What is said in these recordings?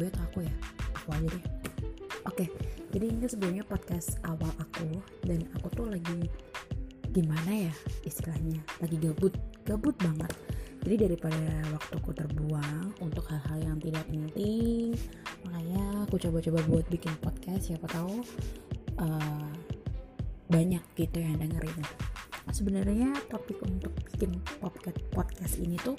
gue atau aku ya? Aku aja deh. Oke jadi ini sebenarnya podcast awal aku dan aku tuh lagi gimana ya istilahnya? Lagi gabut gabut banget. Jadi daripada waktuku terbuang untuk hal-hal yang tidak penting makanya aku coba-coba buat bikin podcast siapa tahu uh, banyak gitu yang dengerin. Sebenarnya topik untuk bikin podcast podcast ini tuh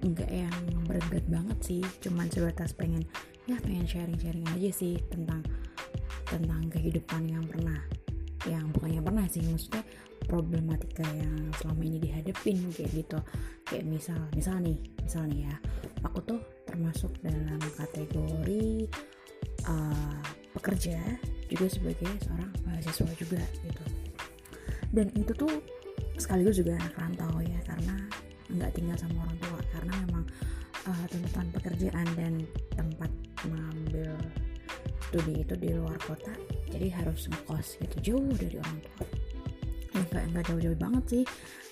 enggak yang berat-berat banget sih. Cuman sebatas pengen ya pengen sharing-sharing aja sih tentang tentang kehidupan yang pernah yang bukannya pernah sih maksudnya problematika yang selama ini dihadapin kayak gitu. Kayak misal misal nih misal nih ya aku tuh termasuk dalam kategori uh, pekerja juga sebagai seorang mahasiswa juga gitu. Dan itu tuh sekaligus juga anak rantau ya karena nggak tinggal sama orang tua karena memang uh, tuntutan pekerjaan dan tempat mengambil studi itu di luar kota jadi harus ngekos gitu jauh dari orang tua. Enggak enggak jauh-jauh banget sih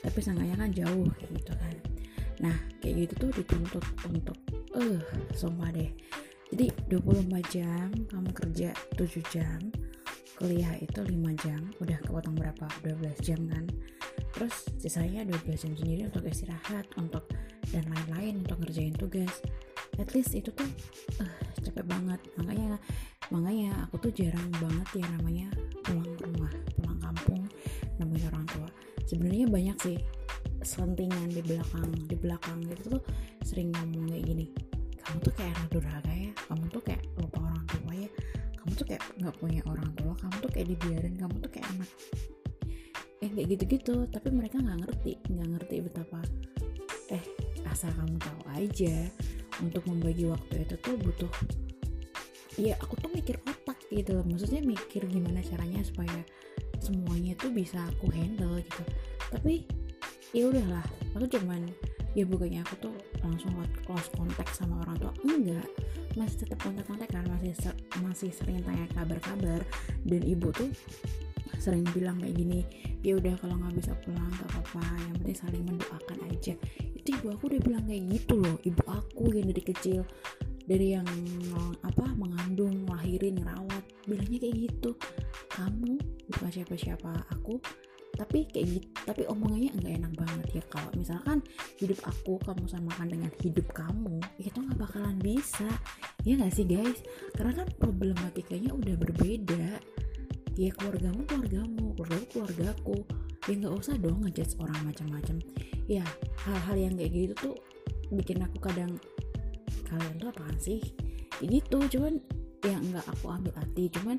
tapi seenggaknya kan jauh gitu kan. Nah kayak gitu tuh dituntut untuk eh uh, sumpah deh. Jadi 24 jam kamu kerja 7 jam kuliah itu 5 jam udah kepotong berapa? 12 jam kan. Terus sisanya 12 jam sendiri untuk istirahat untuk dan lain-lain untuk ngerjain tugas. At least itu tuh uh, capek banget. Makanya makanya aku tuh jarang banget ya namanya pulang rumah pulang kampung nemuin orang tua. Sebenarnya banyak sih selentingan di belakang di belakang gitu tuh sering ngomong kayak gini kamu tuh kayak anak durhaka ya kamu tuh kayak lupa orang tua ya kamu tuh kayak nggak punya orang tua kamu tuh kayak dibiarin kamu tuh kayak anak. Eh kayak gitu-gitu tapi mereka nggak ngerti nggak ngerti betapa eh asal kamu tahu aja untuk membagi waktu itu tuh butuh ya aku tuh mikir otak gitu loh. Maksudnya mikir gimana caranya supaya semuanya tuh bisa aku handle gitu. Tapi ya udahlah. Aku cuman ya bukannya aku tuh langsung close contact sama orang tua. Enggak. Masih tetap kontak-kontak kan. Masih ser masih sering tanya kabar-kabar. Dan ibu tuh sering bilang kayak gini ya udah kalau nggak bisa pulang gak apa-apa yang penting saling mendoakan aja. Itu ibu aku udah bilang kayak gitu loh ibu aku yang dari kecil dari yang apa mengandung lahirin ngerawat bilangnya kayak gitu. Kamu bukan siapa-siapa aku tapi kayak gitu tapi omongannya enggak enak banget ya. Kalau misalkan hidup aku kamu samakan dengan hidup kamu itu nggak bakalan bisa. Ya nggak sih guys? Karena kan problematikanya udah berbeda ya keluargamu keluargamu keluargaku keluargaku. Ya nggak usah dong ngejudge orang macam-macam. Ya hal-hal yang kayak gitu tuh bikin aku kadang kalian tuh apaan sih? Ya gitu. Cuman ya nggak aku ambil hati. Cuman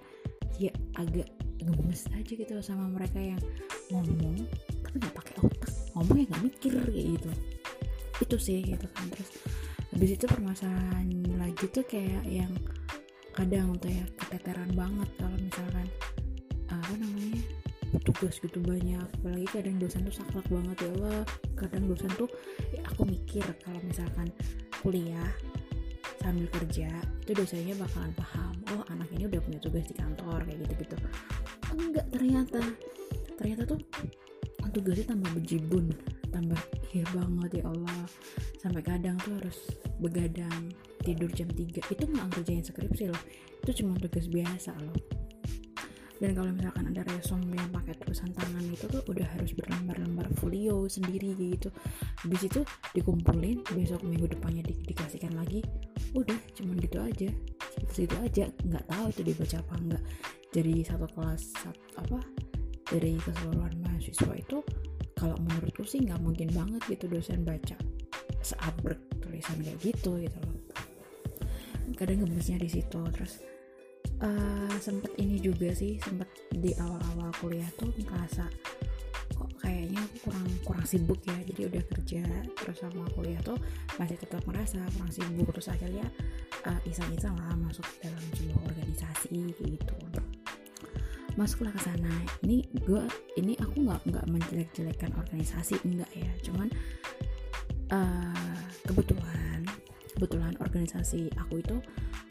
ya agak gemes aja gitu sama mereka yang ngomong tapi nggak pakai otak. Ngomongnya nggak mikir kayak gitu. Itu sih gitu kan. Terus habis itu permasalahan lagi tuh kayak yang kadang tuh ya keteteran banget kalau misalkan apa namanya? Tugas gitu banyak. Apalagi kadang dosen tuh saklek banget ya. Allah kadang dosen tuh ya aku mikir kalau misalkan kuliah sambil kerja itu dosennya bakalan paham oh anak ini udah punya tugas di kantor kayak gitu gitu enggak ternyata. Ternyata tuh tugasnya tambah bejibun tambah iya banget ya Allah. Sampai kadang tuh harus begadang tidur jam 3 itu nggak ngerjain skripsi loh. Itu cuma tugas biasa loh dan kalau misalkan ada resume yang pakai tulisan tangan itu tuh udah harus berlembar-lembar folio sendiri gitu. Habis itu dikumpulin besok minggu depannya di dikasihkan lagi udah cuman gitu aja. Itu aja nggak tahu itu dibaca apa enggak jadi satu kelas satu, apa dari keseluruhan mahasiswa itu kalau menurutku sih nggak mungkin banget gitu dosen baca seabrek tulisan kayak gitu gitu loh. Kadang gemesnya di situ terus uh, sempet ini juga sih sempet di awal-awal kuliah tuh ngerasa kok kayaknya aku kurang kurang sibuk ya. Jadi udah kerja terus sama kuliah tuh masih tetap merasa kurang sibuk. Terus akhirnya uh, iseng-iseng lah masuk dalam sebuah organisasi gitu. Masuklah ke sana. Ini gue ini aku nggak nggak menjelek-jelekan organisasi enggak ya. Cuman uh, kebetulan kebetulan organisasi aku itu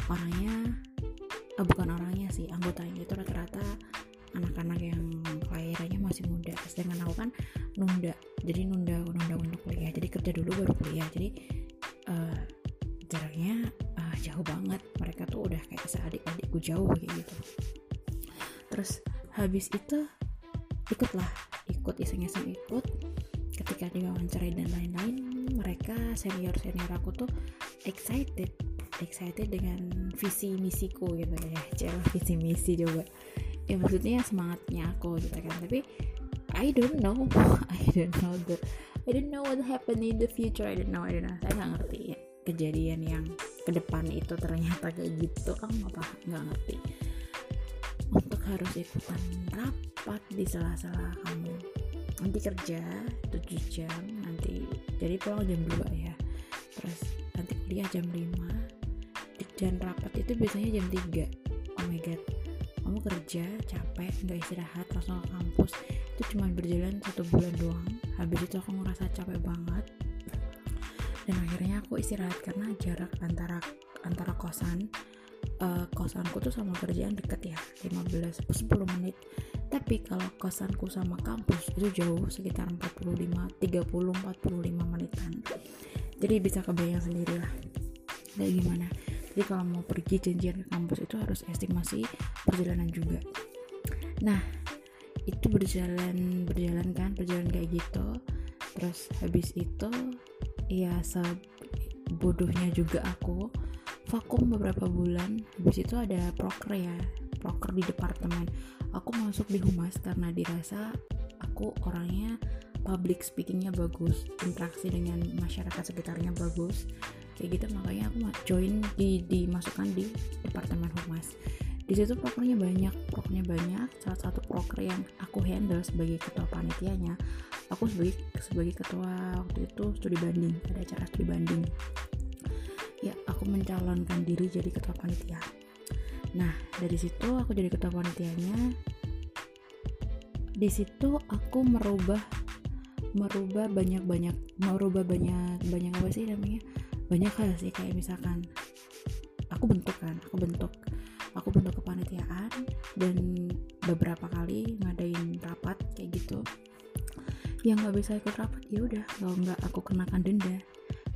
orangnya uh, bukan orangnya sih anggotanya itu rata-rata anak-anak yang kelahirannya masih muda. Sedangkan aku kan nunda jadi nunda nunda untuk kuliah. Jadi kerja dulu baru kuliah. Jadi uh, jaraknya uh, jauh banget. Mereka tuh udah kayak seadik-adikku jauh kayak gitu. Terus habis itu ikutlah ikut iseng-iseng ikut. Ketika diwawancara dan lain-lain mereka senior senior aku tuh excited excited dengan visi misiku gitu ya. Cewek visi misi coba ya maksudnya semangatnya aku gitu kan. Tapi I don't know. I don't know the I don't know what happen in the future. I don't know I don't know. Saya nggak ngerti ya kejadian yang ke depan itu ternyata kayak gitu. Aku nggak paham nggak ngerti. Untuk harus ikutan rapat di sela-sela kamu. Nanti kerja 7 jam nanti jadi pulang jam 2 ya. Terus nanti kuliah jam 5 dan rapat itu biasanya jam 3 oh my god. Kamu kerja capek nggak istirahat langsung ke kampus. Itu cuma berjalan satu bulan doang. Habis itu aku ngerasa capek banget. Dan akhirnya aku istirahat karena jarak antara antara kosan uh, kosanku tuh sama kerjaan deket ya 15 10 menit. Tapi kalau kosanku sama kampus itu jauh sekitar 45 30 45 menitan. Jadi bisa kebayang sendiri lah kayak gimana jadi kalau mau pergi janjian ke kampus itu harus estimasi perjalanan juga. Nah itu berjalan berjalan kan berjalan kayak gitu. Terus habis itu ya sebodohnya juga aku vakum beberapa bulan. Habis itu ada proker ya proker di departemen. Aku masuk di humas karena dirasa aku orangnya public speakingnya bagus interaksi dengan masyarakat sekitarnya bagus kayak gitu makanya aku join di dimasukkan di departemen humas di situ prokernya banyak prokernya banyak salah satu proker yang aku handle sebagai ketua panitianya aku sebagai sebagai ketua waktu itu studi banding ada acara studi banding ya aku mencalonkan diri jadi ketua panitia Nah, dari situ aku jadi ketua panitianya. Di situ aku merubah merubah banyak-banyak merubah banyak banyak apa sih namanya? Banyak hal sih kayak misalkan aku bentuk kan, aku bentuk aku bentuk kepanitiaan dan beberapa kali ngadain rapat kayak gitu. Yang nggak bisa ikut rapat ya udah kalau nggak aku kenakan denda.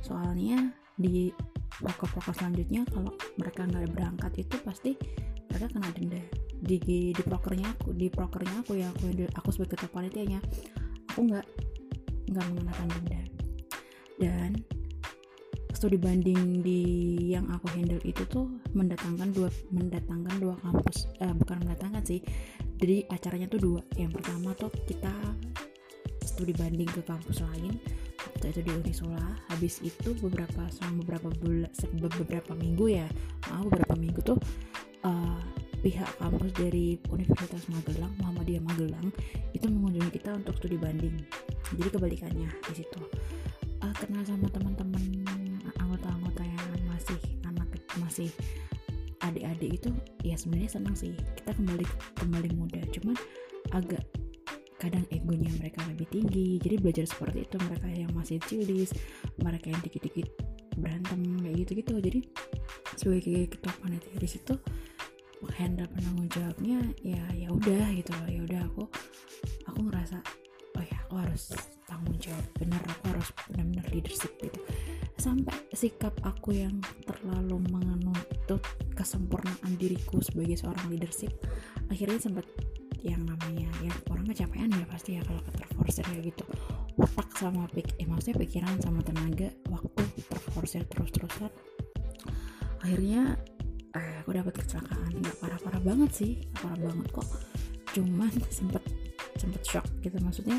Soalnya di pokok-pokok selanjutnya kalau mereka nggak berangkat itu pasti mereka kena denda. Di di prokernya aku di prokernya aku yang aku aku sebagai ketua panitianya aku nggak nggak mengenakan denda. Dan studi banding di yang aku handle itu tuh mendatangkan dua mendatangkan dua kampus. Eh, bukan mendatangkan sih. Jadi acaranya tuh dua. Yang pertama tuh kita studi banding ke kampus lain waktu itu di Unisula habis itu beberapa beberapa bulan beberapa minggu ya maaf beberapa minggu tuh uh, pihak kampus dari Universitas Magelang Muhammadiyah Magelang itu mengunjungi kita untuk studi banding. Jadi kebalikannya di situ. Uh, kenal sama teman-teman masih adik-adik itu ya sebenarnya senang sih. Kita kembali kembali muda cuman agak kadang egonya mereka lebih tinggi. Jadi belajar seperti itu mereka yang masih cilis mereka yang dikit-dikit berantem kayak gitu-gitu. Jadi sebagai ketua panitia di situ handle penanggung jawabnya ya ya udah gitu loh. Ya udah aku aku ngerasa oh ya aku harus tanggung jawab. Bener aku harus benar-benar leadership gitu. Sampai sikap aku yang terlalu menuntut kesempurnaan diriku sebagai seorang leadership akhirnya sempat yang namanya ya orang kecapean ya pasti ya kalau terforsir kayak gitu. Otak sama pik eh maksudnya pikiran sama tenaga waktu terforsir terus-terusan. Akhirnya eh, aku dapat kecelakaan. Nggak parah-parah banget sih parah banget kok. Cuman sempet sempet shock gitu. Maksudnya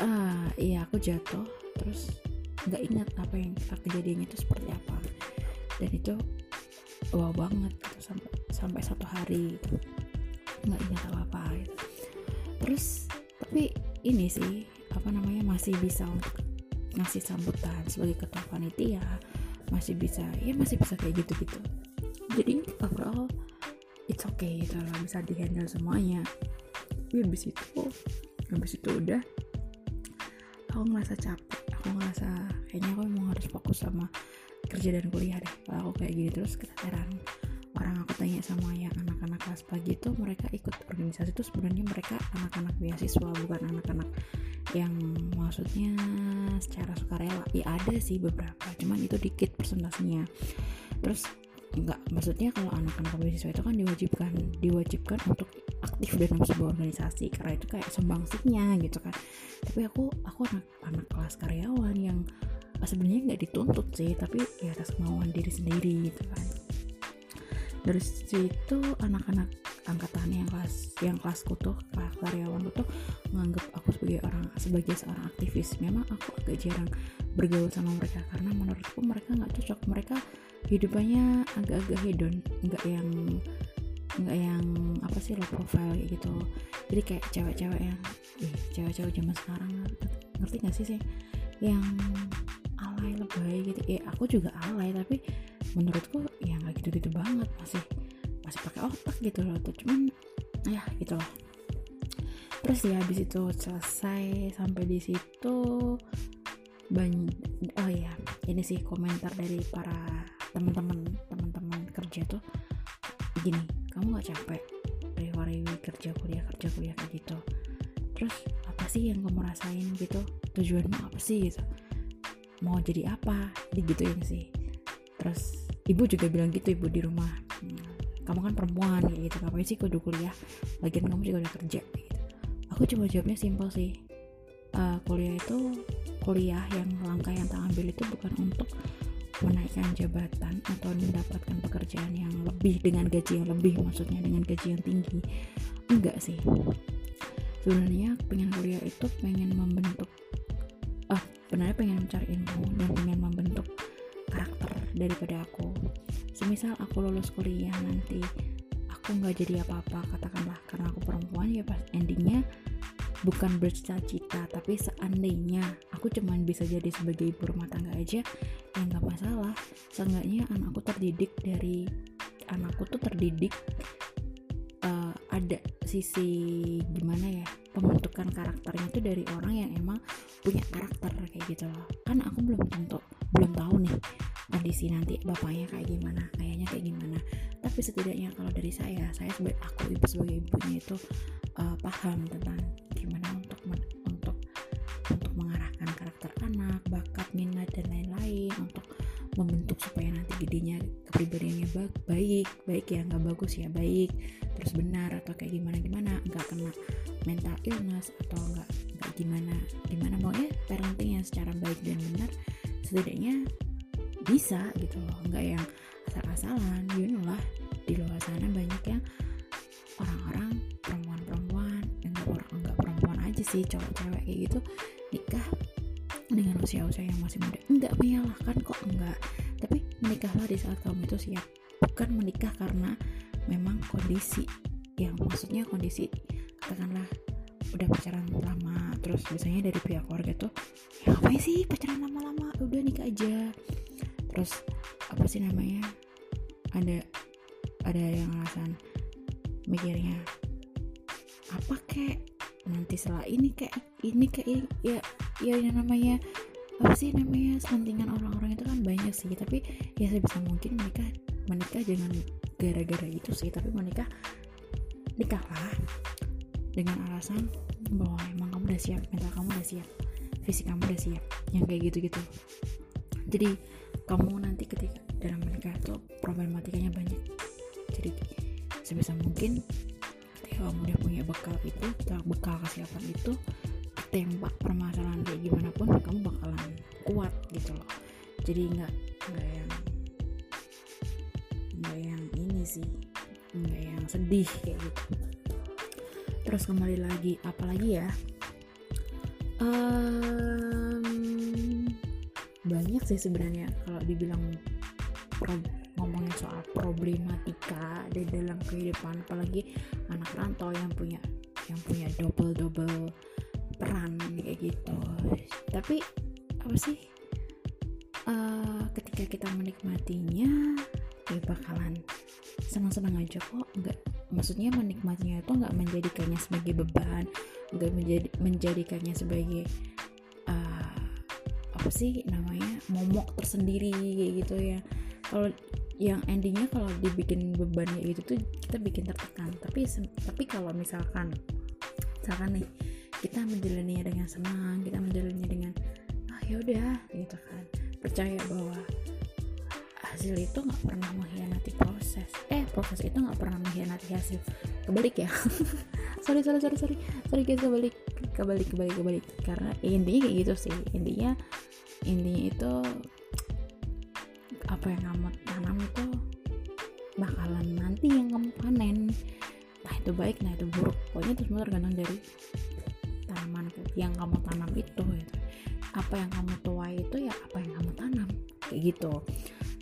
ah iya aku jatuh terus nggak ingat apa yang kejadiannya itu seperti apa. Dan itu wow banget gitu sampai sampai satu hari gitu. Nggak ingat apa apa gitu. terus tapi ini sih apa namanya masih bisa untuk ngasih sambutan sebagai ketua panitia masih bisa ya masih bisa kayak gitu gitu jadi overall it's okay gitu bisa dihandle semuanya tapi habis itu habis itu udah aku ngerasa capek. Aku ngerasa kayaknya aku emang harus fokus sama kerja dan kuliah deh. Kalau aku kayak gini terus keteteran. Orang aku tanya sama yang anak-anak kelas pagi itu mereka ikut organisasi itu sebenarnya mereka anak-anak beasiswa bukan anak-anak yang maksudnya secara suka sukarela. Ya ada sih beberapa cuman itu dikit persentasenya. Terus enggak maksudnya kalau anak-anak beasiswa itu kan diwajibkan diwajibkan untuk aktif dalam sebuah organisasi karena itu kayak sumbangsihnya gitu kan. Tapi aku aku anak anak kelas karyawan yang sebenarnya nggak dituntut sih tapi ya atas kemauan diri sendiri gitu kan. Dari situ anak-anak angkatan yang kelas yang kelasku tuh kelas karyawan tuh menganggap aku sebagai orang sebagai seorang aktivis. Memang aku agak jarang bergaul sama mereka karena menurutku mereka nggak cocok. Mereka hidupannya agak-agak hedon nggak yang nggak yang apa sih low profile kayak gitu. Jadi kayak cewek-cewek yang cewek-cewek zaman sekarang ngerti gak sih sih yang alay lebay gitu. Ya aku juga alay tapi menurutku ya nggak gitu-gitu banget masih masih pakai otak gitu loh. Tuh cuman ya gitu loh. Terus ya habis itu selesai sampai di situ banyak oh ya ini sih komentar dari para teman-teman teman-teman kerja tuh. Gini kamu nggak capek hari-hari kerja kuliah kerja kuliah kayak gitu? Terus apa sih yang kamu rasain gitu? Tujuanmu apa sih gitu? Mau jadi apa? Digituin sih. Terus ibu juga bilang gitu ibu di rumah. Kamu kan perempuan gitu. Ngapain sih kudu kuliah? Lagian kamu juga udah kerja gitu. Aku cuma jawabnya simpel sih. Uh, kuliah itu kuliah yang langkah yang tak ambil itu bukan untuk menaikkan jabatan atau mendapatkan pekerjaan yang lebih dengan gaji yang lebih maksudnya dengan gaji yang tinggi? Enggak sih. Sebenarnya pengen kuliah itu pengen membentuk ah sebenarnya pengen mencari ilmu dan pengen membentuk karakter daripada aku. Semisal aku lulus kuliah nanti aku nggak jadi apa-apa katakanlah. Karena aku perempuan ya pas endingnya bukan bercita-cita tapi seandainya aku cuman bisa jadi sebagai ibu rumah tangga aja ya nggak masalah. Seenggaknya anakku terdidik dari anakku tuh terdidik uh, ada sisi gimana ya pembentukan karakternya itu dari orang yang emang punya karakter kayak gitu loh. Kan aku belum tentu belum tahu nih kondisi nanti bapaknya kayak gimana kayaknya kayak gimana. Tapi setidaknya kalau dari saya saya sebagai aku ibu sebagai ibunya itu uh, paham tentang gimana untuk men, untuk untuk mengarahkan karakter anak bakat minat dan lain-lain untuk membentuk supaya nanti gedenya kepribadiannya baik baik baik ya nggak bagus ya baik terus benar atau kayak gimana gimana nggak kena mental illness atau nggak nggak gimana gimana mau ya parenting yang secara baik dan benar. Setidaknya bisa gitu loh. Nggak yang asal-asalan you know lah. Di luar sana banyak yang orang-orang perempuan-perempuan enggak orang enggak perempuan aja sih cowok-cewek kayak gitu nikah dengan usia-usia yang masih muda. Enggak menyalahkan kok enggak tapi menikahlah di saat kamu itu siap. Bukan menikah karena memang kondisi yang maksudnya kondisi katakanlah udah pacaran lama terus biasanya dari pihak keluarga tuh ya apa sih pacaran lama-lama? Udah nikah aja terus apa sih namanya? Ada ada yang alasan mikirnya apa kek? Nanti setelah ini kayak ini kayak ya ya yang namanya apa sih namanya selentingan orang-orang itu kan banyak sih. Tapi ya sebisa mungkin menikah menikah jangan gara-gara itu sih. Tapi menikah nikahlah dengan alasan bahwa emang kamu udah siap mental kamu udah siap fisik kamu udah siap yang kayak gitu-gitu. Jadi kamu nanti ketika dalam menikah itu problematikanya banyak. Jadi sebisa mungkin ketika kamu udah punya bekal itu bekal kesiapan itu tembak permasalahan kayak gimana pun kamu bakalan kuat gitu loh. Jadi nggak nggak yang nggak yang ini sih nggak yang sedih kayak gitu. Terus kembali lagi apalagi ya? Banyak sih sebenarnya kalau dibilang ngomongin soal problematika di dalam kehidupan apalagi anak rantau yang punya yang punya double double peran kayak gitu. Tapi apa sih? Uh, ketika kita menikmatinya ya bakalan senang-senang aja kok. Nggak maksudnya menikmatinya itu nggak menjadikannya sebagai beban nggak menjadi menjadikannya sebagai apa sih namanya momok tersendiri gitu ya. Kalau yang endingnya kalau dibikin beban kayak gitu tuh kita bikin tertekan. Tapi tapi kalau misalkan misalkan nih kita menjalaninya dengan senang kita menjalaninya dengan ah ya udah gitu kan. Percaya bahwa hasil itu nggak pernah mengkhianati proses. Eh proses itu nggak pernah mengkhianati hasil. Kebalik ya sorry sorry sorry sorry. Sorry guys kebalik kebalik kebalik kebalik. Karena ya, intinya kayak gitu sih. Intinya intinya itu apa yang kamu tanam itu bakalan nanti yang kamu panen nah itu baik nah itu buruk. Pokoknya itu semua tergantung dari tanaman yang kamu tanam itu gitu. apa yang kamu tuai itu ya apa yang kamu tanam kayak gitu.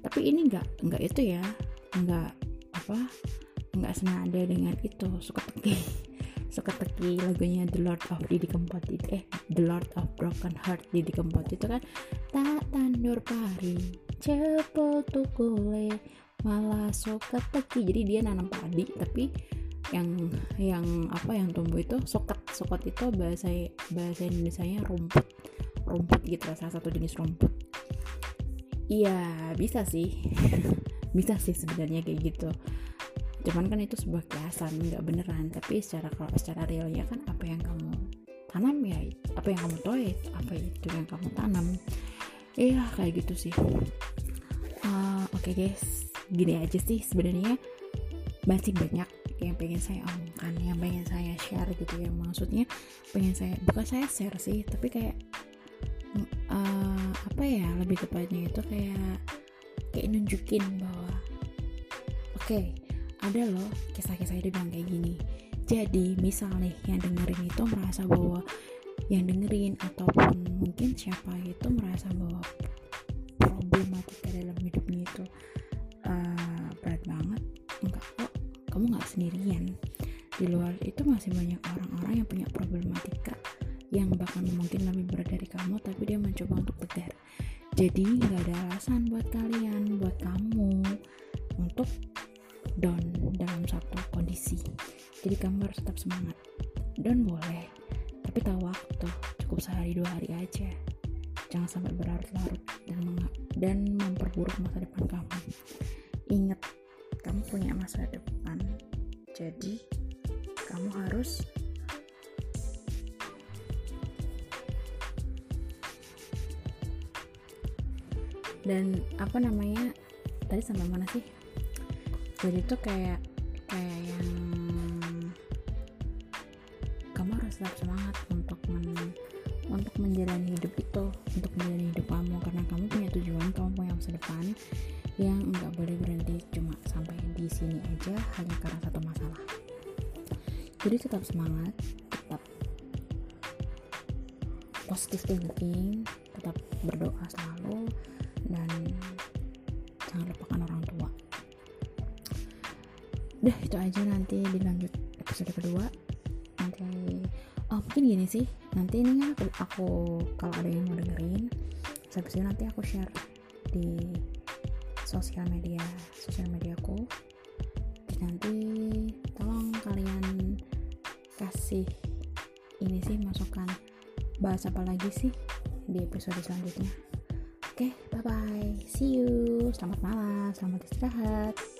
Tapi ini enggak enggak itu ya. Enggak apa enggak senada dengan itu. Suka teki suka teki lagunya The Lord of Didi Kempot. Itu eh The Lord of Broken Heart Didi Kempot. Itu kan tak tandur pari cepet tukule malah suka teki jadi dia nanam padi tapi yang yang apa yang tumbuh itu soket. Soket itu bahasa bahasa Indonesia rumput. Rumput gitu salah satu jenis rumput. Iya bisa sih. Bisa sih sebenarnya kayak gitu cuman kan itu sebuah kiasan nggak beneran. Tapi secara kalau secara realnya kan apa yang kamu tanam ya apa yang kamu tuai apa itu yang kamu tanam. Iya kayak gitu sih. Uh, oke okay guys gini aja sih sebenarnya. Masih banyak yang pengen saya omongkan yang pengen saya share gitu ya. Maksudnya pengen saya bukan saya share sih tapi kayak uh, apa ya lebih tepatnya itu kayak kayak nunjukin bahwa oke okay, ada loh kisah-kisah itu bilang kayak gini. Jadi misal nih yang dengerin itu merasa bahwa yang dengerin ataupun mungkin siapa itu merasa bahwa problematika dalam hidupnya itu uh, berat banget. Enggak kok kamu nggak sendirian. Di luar itu masih banyak orang-orang yang punya problematika yang bahkan mungkin lebih berat dari kamu tapi dia mencoba untuk tegar. Jadi nggak ada alasan buat kalian buat kamu untuk down dalam satu kondisi. Jadi kamu harus tetap semangat. Down boleh tapi tahu waktu cukup sehari dua hari aja. Jangan sampai berlarut-larut dan dan memperburuk masa depan kamu. Ingat kamu punya masa depan. Jadi kamu harus dan apa namanya? Tadi sampai mana sih? Jadi tuh kayak kayak yang kamu harus tetap semangat untuk men, untuk menjalani hidup itu untuk menjalani hidup kamu. Karena kamu punya tujuan kamu punya masa depan yang nggak boleh berhenti cuma sampai di sini aja hanya karena satu masalah. Jadi tetap semangat tetap positive thinking tetap berdoa selalu udah itu aja nanti dilanjut episode kedua nanti oh mungkin gini sih nanti ini kan aku, aku kalau ada yang mau dengerin habis nanti aku share di sosial media sosial mediaku nanti tolong kalian kasih ini sih masukan bahas apa lagi sih di episode selanjutnya Oke, okay, bye bye. See you. Selamat malam, selamat istirahat.